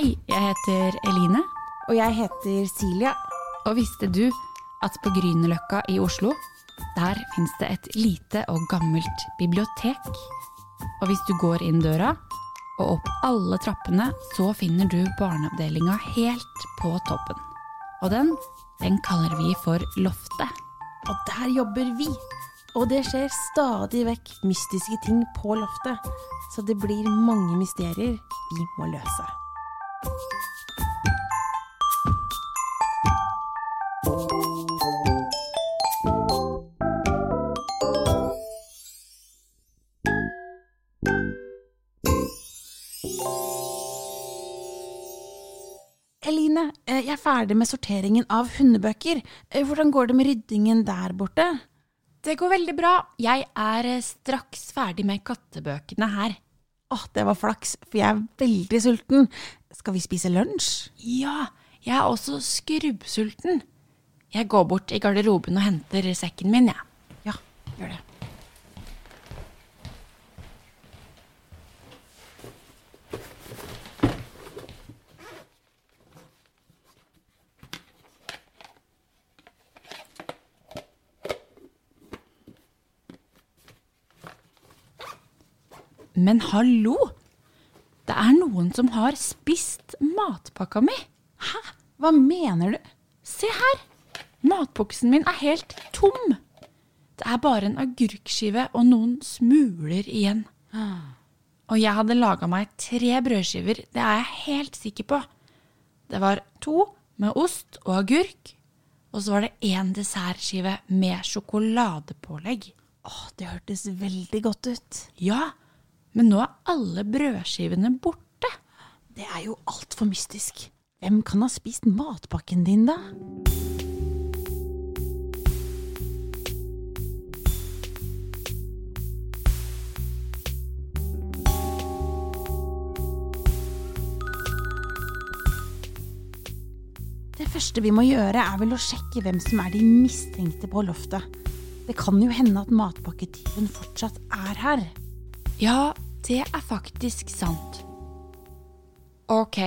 Hei, jeg heter Eline. Og jeg heter Silja. Og visste du at på Grünerløkka i Oslo, der fins det et lite og gammelt bibliotek? Og hvis du går inn døra og opp alle trappene, så finner du barneavdelinga helt på toppen. Og den, den kaller vi for Loftet. Og der jobber vi. Og det skjer stadig vekk mystiske ting på loftet. Så det blir mange mysterier vi må løse. Eline, eh, jeg er ferdig med sorteringen av hundebøker. Eh, Hvordan går det med ryddingen der borte? Det går veldig bra. Jeg er eh, straks ferdig med kattebøkene her. Åh, det var flaks, for jeg er veldig sulten. Skal vi spise lunsj? Ja, jeg er også skrubbsulten. Jeg går bort i garderoben og henter sekken min, jeg. Ja, gjør det. Men hallo! Det er noen som har spist matpakka mi. Hæ? Hva mener du? Se her! Matboksen min er helt tom. Det er bare en agurkskive og noen smuler igjen. Og jeg hadde laga meg tre brødskiver, det er jeg helt sikker på. Det var to med ost og agurk, og så var det én dessertskive med sjokoladepålegg. Åh, det hørtes veldig godt ut. Ja, men nå er alle brødskivene borte. Det er jo altfor mystisk. Hvem kan ha spist matpakken din, da? Det første vi må gjøre, er vel å sjekke hvem som er de mistenkte på loftet. Det kan jo hende at matpakketyven fortsatt er her. Ja, det er faktisk sant. Ok.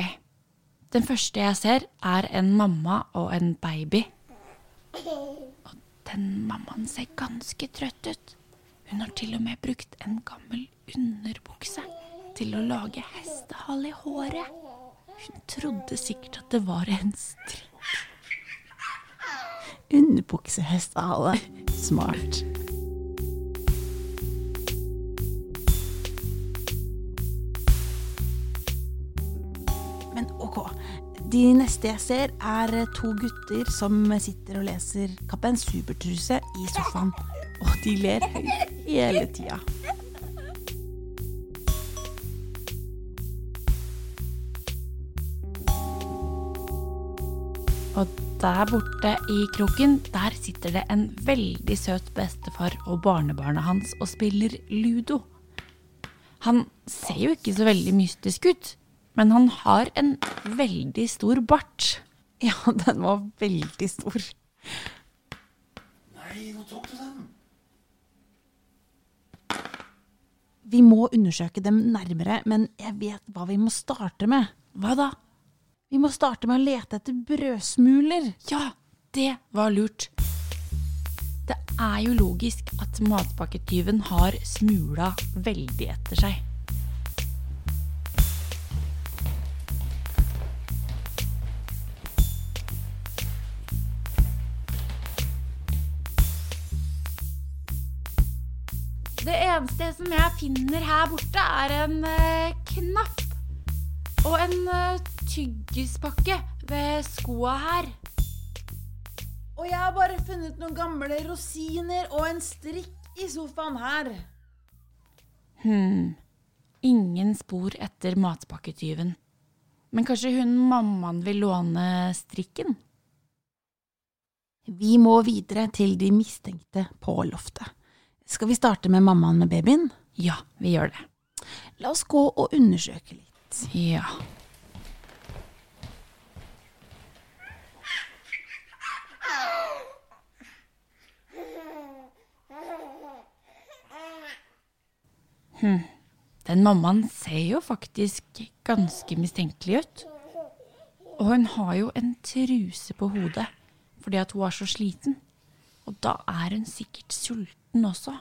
Den første jeg ser, er en mamma og en baby. Og den mammaen ser ganske trøtt ut. Hun har til og med brukt en gammel underbukse til å lage hestehale i håret. Hun trodde sikkert at det var en strikk. Underbuksehestehale. Smart. Ok. De neste jeg ser, er to gutter som sitter og leser Kaptein Supertruse i sofaen. Og de ler hele tida. Og der borte i kroken, der sitter det en veldig søt bestefar og barnebarna hans og spiller ludo. Han ser jo ikke så veldig mystisk ut, men han har en veldig stor bart. Ja, den var veldig stor. Nei, nå tok du den. Vi må undersøke dem nærmere, men jeg vet hva vi må starte med. Hva da? Vi må starte med å lete etter brødsmuler. Ja, det var lurt. Det er jo logisk at matpakketyven har smula veldig etter seg. Det som jeg finner her borte, er en eh, knapp og en eh, tyggispakke ved skoa her. Og jeg har bare funnet noen gamle rosiner og en strikk i sofaen her. Hm. Ingen spor etter matpakketyven. Men kanskje hun mammaen vil låne strikken? Vi må videre til de mistenkte på loftet. Skal vi starte med mammaen med babyen? Ja, vi gjør det. La oss gå og undersøke litt. Ja. Hm. Den mammaen ser jo faktisk ganske mistenkelig ut. Og hun har jo en truse på hodet fordi at hun er så sliten. Og da er hun sikkert sulten også.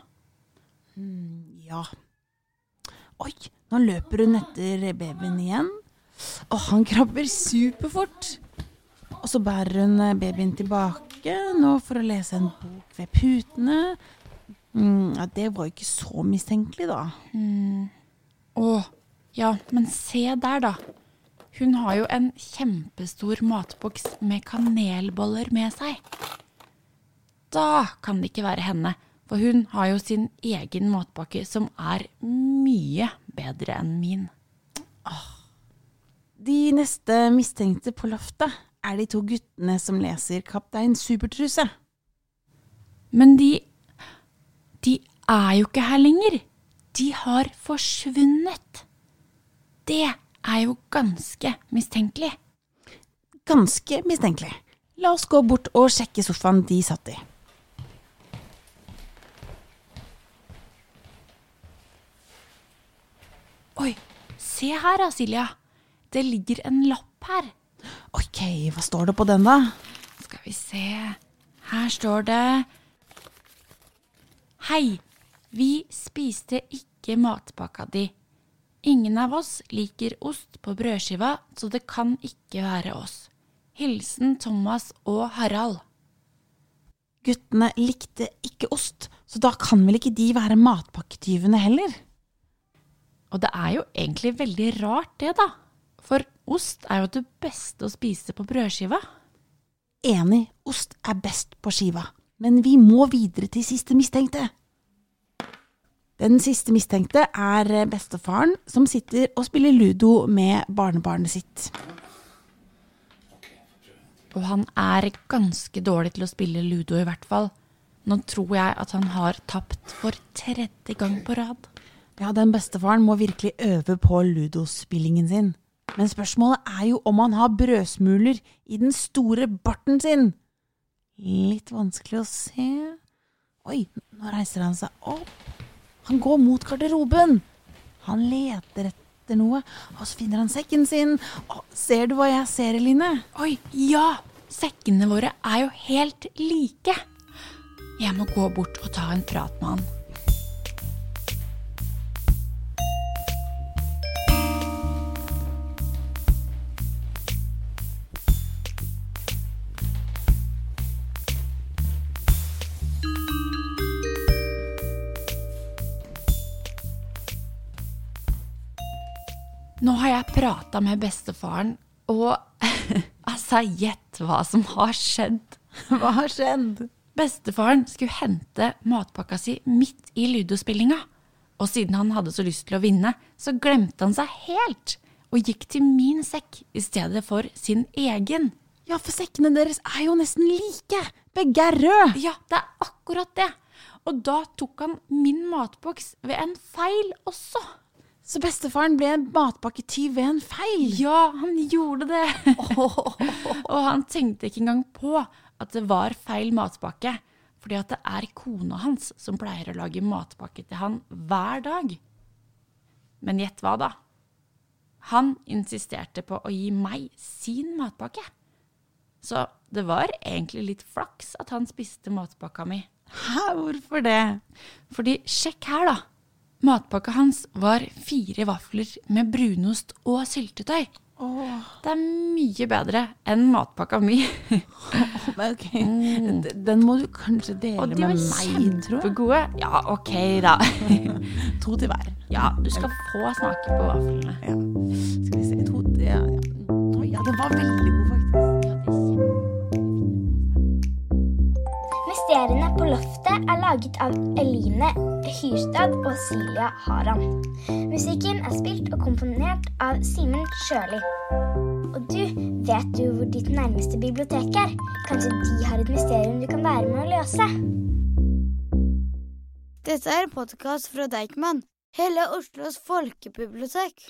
Ja. Oi, nå løper hun etter babyen igjen. Og han krabber superfort. Og så bærer hun eh, babyen tilbake nå for å lese en bok ved putene. Mm, ja, det var ikke så mistenkelig, da. Å, ja, men se der, da. Hun har jo en kjempestor matboks med kanelboller med seg. Da kan det ikke være henne, for hun har jo sin egen matpakke som er mye bedre enn min. De neste mistenkte på loftet er de to guttene som leser Kaptein Supertruse. Men de De er jo ikke her lenger. De har forsvunnet. Det er jo ganske mistenkelig. Ganske mistenkelig. La oss gå bort og sjekke sofaen de satt i. Oi, se her Silja. Det ligger en lapp her. Ok, hva står det på den, da? Skal vi se. Her står det Hei, vi spiste ikke matpakka di. Ingen av oss liker ost på brødskiva, så det kan ikke være oss. Hilsen Thomas og Harald. Guttene likte ikke ost, så da kan vel ikke de være matpakketyvene heller? Og det er jo egentlig veldig rart det, da. For ost er jo det beste å spise på brødskiva. Enig, ost er best på skiva, men vi må videre til siste mistenkte. Den siste mistenkte er bestefaren som sitter og spiller ludo med barnebarnet sitt. Og han er ganske dårlig til å spille ludo, i hvert fall. Nå tror jeg at han har tapt for tredje gang på rad. Ja, den bestefaren må virkelig øve på ludospillingen sin. Men spørsmålet er jo om han har brødsmuler i den store barten sin. Litt vanskelig å se. Oi, nå reiser han seg opp. Han går mot garderoben. Han leter etter noe, og så finner han sekken sin. Å, ser du hva jeg ser, Eline? Oi, ja! Sekkene våre er jo helt like. Jeg må gå bort og ta en prat med han. Nå har jeg prata med bestefaren, og altså, gjett hva som har skjedd. Hva har skjedd? Bestefaren skulle hente matpakka si midt i ludospillinga. Og siden han hadde så lyst til å vinne, så glemte han seg helt og gikk til min sekk i stedet for sin egen. Ja, for sekkene deres er jo nesten like. Begge er røde. Ja, det er akkurat det. Og da tok han min matboks ved en feil også. Så bestefaren ble en matpakketyv ved en feil. Ja, han gjorde det. og han tenkte ikke engang på at det var feil matpakke, fordi at det er kona hans som pleier å lage matpakke til han hver dag. Men gjett hva, da? Han insisterte på å gi meg sin matpakke. Så det var egentlig litt flaks at han spiste matpakka mi. Hæ, hvorfor det? Fordi sjekk her, da. Matpakka hans var fire vafler med brunost og syltetøy. Det er mye bedre enn matpakka mi. Men ok, D- Den må du kanskje dele Og de med var meg, tror jeg. kjempegode. Ja, ok, da. To til hver. Ja, du skal få smake på vaflene. Ja. Skal vi se to, ja, ja. Ja, den var veldig god, faktisk. Mysteriene på loftet er laget av Eline Hyrstad og Silja Haram. Musikken er spilt og komponert av Simen Sjøli. Og du, vet du hvor ditt nærmeste bibliotek er? Kanskje de har et mysterium du kan være med å løse? Dette er en podkast fra Deichman, hele Oslos folkebibliotek.